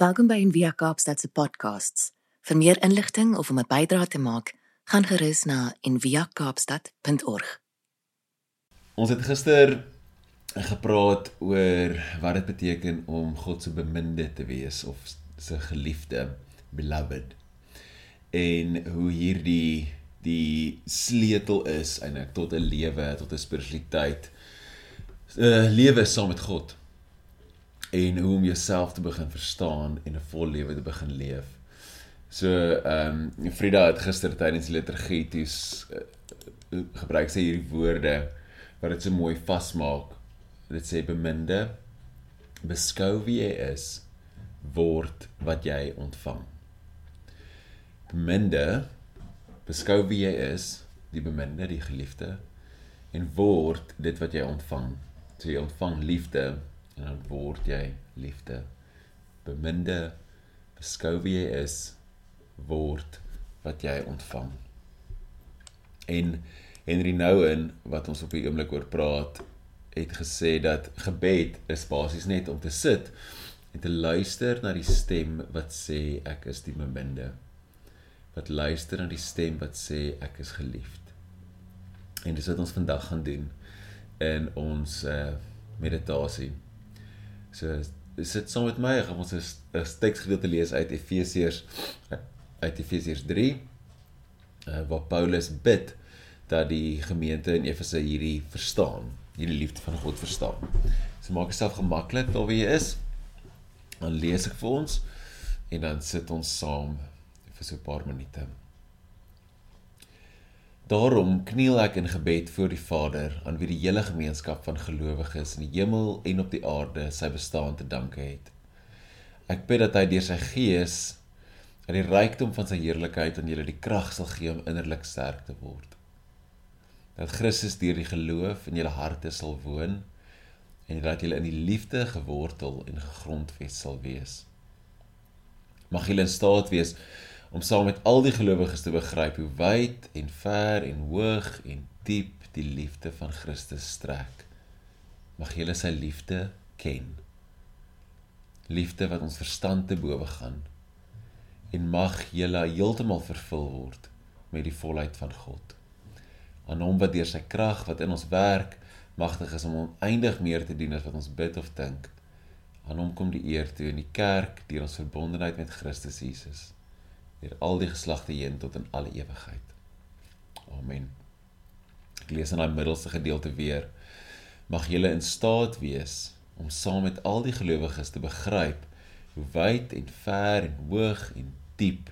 Welkom by Envia Kaapstad se podcasts. Vir meer inligting of om 'n bydrae te maak, gaan gerus na enviakaapstad.org. Ons het gister gepraat oor wat dit beteken om God se beminde te wees of se geliefde, beloved. En hoe hierdie die sleutel is eintlik tot 'n lewe, tot 'n spiritualiteit. 'n Lewe saam met God. En hoe om jouself te begin verstaan en 'n vol lewe te begin leef. So ehm um, Frida het gister tydens die liturgie dis uh, gebruik sy hierdie woorde wat dit so mooi vasmaak. Dit sê beminde beskou wie jy is word wat jy ontvang. Beminde beskou wie jy is die beminde die geliefde en word dit wat jy ontvang. So jy ontvang liefde en dan word jy liefde beminde beskou wie jy is word wat jy ontvang en Henry Nouwen wat ons op die oomblik oor praat het gesê dat gebed is basies net om te sit en te luister na die stem wat sê ek is die beminde. Wat luister na die stem wat sê ek is geliefd. En dis wat ons vandag gaan doen in ons uh meditasie. So sit saam met my, gaan ons 'n teksgedeelte lees uit Efesiërs uit Efesiërs 3 uh, eh, waar Paulus bid dat die gemeente in Efese hierdie verstaan hierdie liefde van God verstaan. So maak jouself gemaklik daar waar jy is. Dan lees ek vir ons en dan sit ons saam vir so 'n paar minute. Daarom kniel ek in gebed voor die Vader aan wie die hele gemeenskap van gelowiges in die hemel en op die aarde sy bestaan te danke het. Ek bid dat hy deur sy gees uit die rykdom van sy heerlikheid aan julle die krag sal gee om innerlik sterk te word dat Christus deur die geloof in julle harte sal woon en dat julle in die liefde gewortel en gegrondves sal wees. Mag julle in staat wees om saam met al die gelowiges te begryp hoe wyd en ver en hoog en diep die liefde van Christus strek. Mag julle sy liefde ken. Liefde wat ons verstand te bowe gaan en mag julle heeltemal vervul word met die volheid van God aan hom wat deur sy krag wat in ons werk magtig is om oneindig meer te doen as wat ons bid of dink. Aan hom kom die eer toe in die kerk deur ons verbondenheid met Christus Jesus deur al die geslagte heen tot in alle ewigheid. Amen. Ek lees in daai middelste gedeelte weer. Mag julle in staat wees om saam met al die gelowiges te begryp hoe wyd en ver en hoog en diep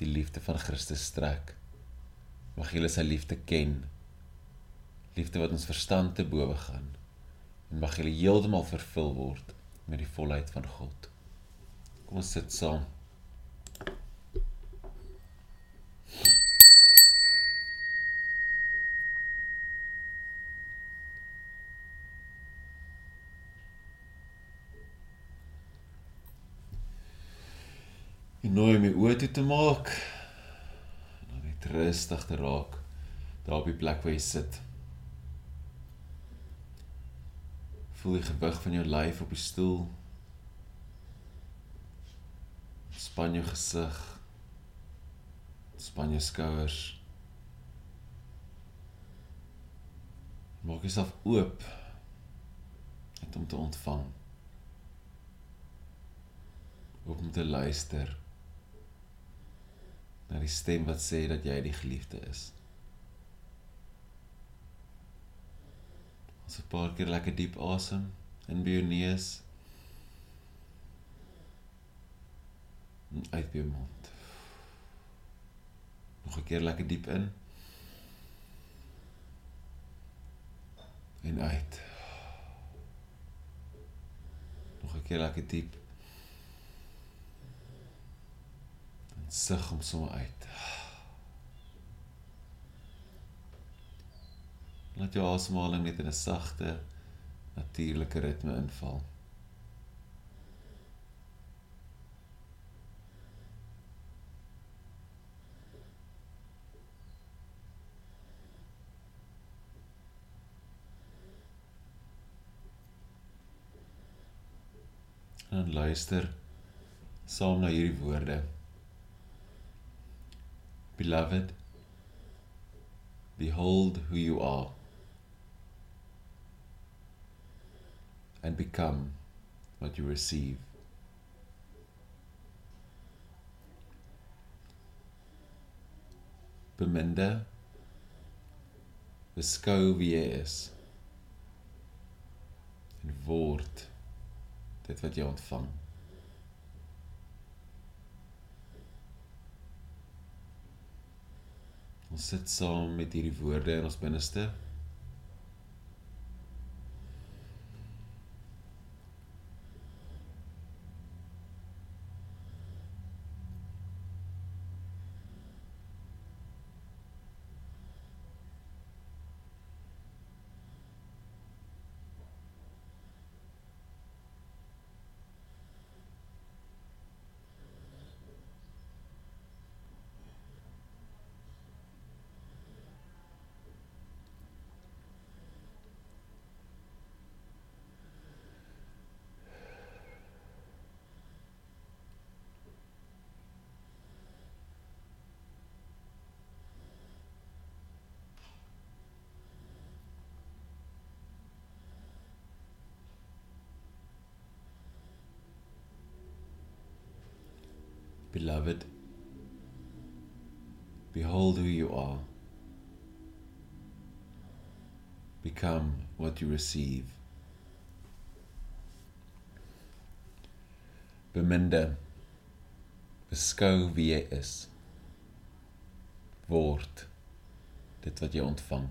die liefde van Christus strek. Mag julle sy liefde ken liefde wat ons verstand te bowe gaan en mag jy heeltemal vervul word met die volheid van God. Kom ons sit saam. Nou om my oë toe te maak en dan net rustig te raak daar op die plek waar jy sit. Voel die gewig van jou lyf op die stoel. Span jou gesig. Span jou skouers. Maak jouself oop om te ontvang. Oop om te luister na die stem wat sê dat jy die geliefde is. So 'n paar keer lekker diep asem in by jou neus. Uit by jou mond. Nog 'n keer lekker diep in. En uit. Nog 'n keer lekker diep. Sug hom sommer uit. Laat jou asemhaling net in 'n sagte, natuurlike ritme inval. En luister saam na hierdie woorde. Beloved, behold who you are and become what you receive. Beminde, beskou en word dit wat jy ontvang. Ons sit saam met hierdie woorde in ons binneste. Beloved, behold who you are. Become what you receive. Beminde, beskou wie jy is. Word dit wat jy ontvang.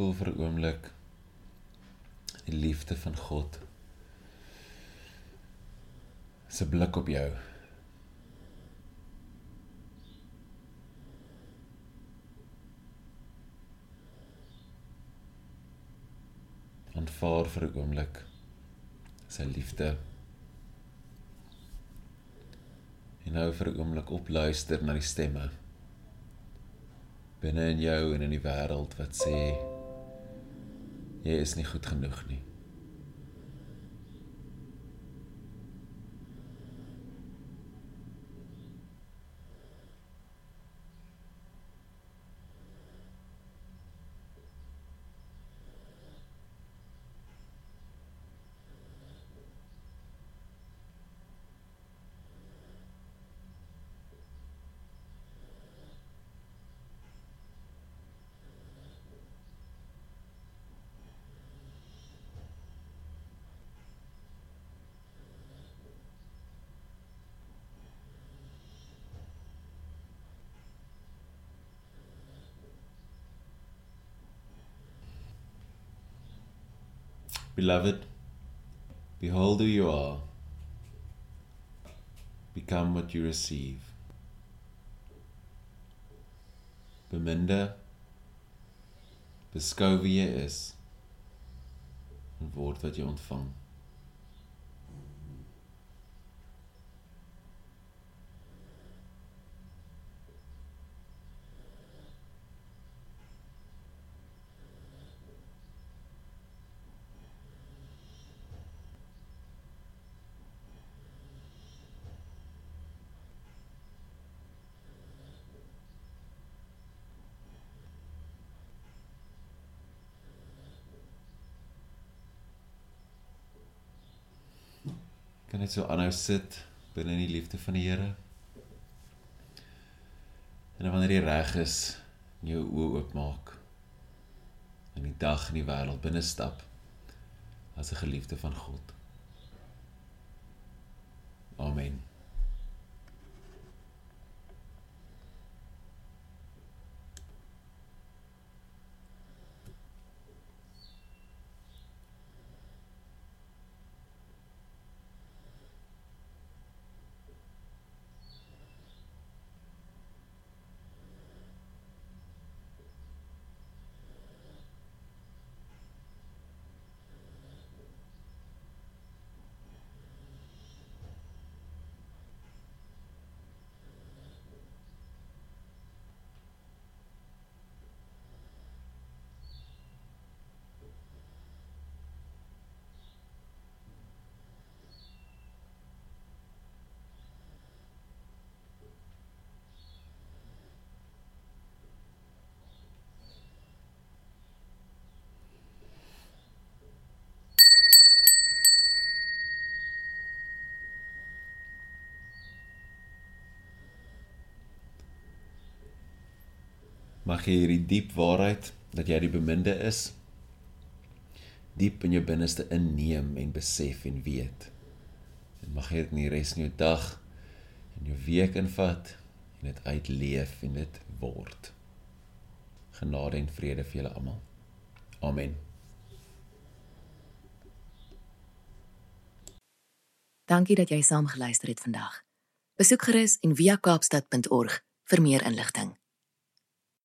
Voel vir 'n oomblik die liefde van God. Se blik op jou. Aanvaar vir 'n oomblik sy liefde. En nou vir 'n oomblik opluister na die stemme binne in jou en in die wêreld wat sê jy is nie goed genoeg nie. Beloved, behold who you are. Become what you receive. Beminde, beskou wie jy is en word wat jy ontvang. Kan net so aanhou sit binne in die liefde van die Here. En wanneer jy reg is, jou oë oopmaak en die dag in die wêreld binne stap as 'n geliefde van God. Amen. Mag jy hierdie diep waarheid dat jy die beminde is diep in jou binneste inneem en besef en weet. En mag jy dit in die res van jou dag en jou week invat en dit uitleef en dit word. Genade en vrede vir julle almal. Amen. Dankie dat jy saam geluister het vandag. Besoek gerus en via kaapstad.org vir meer inligting.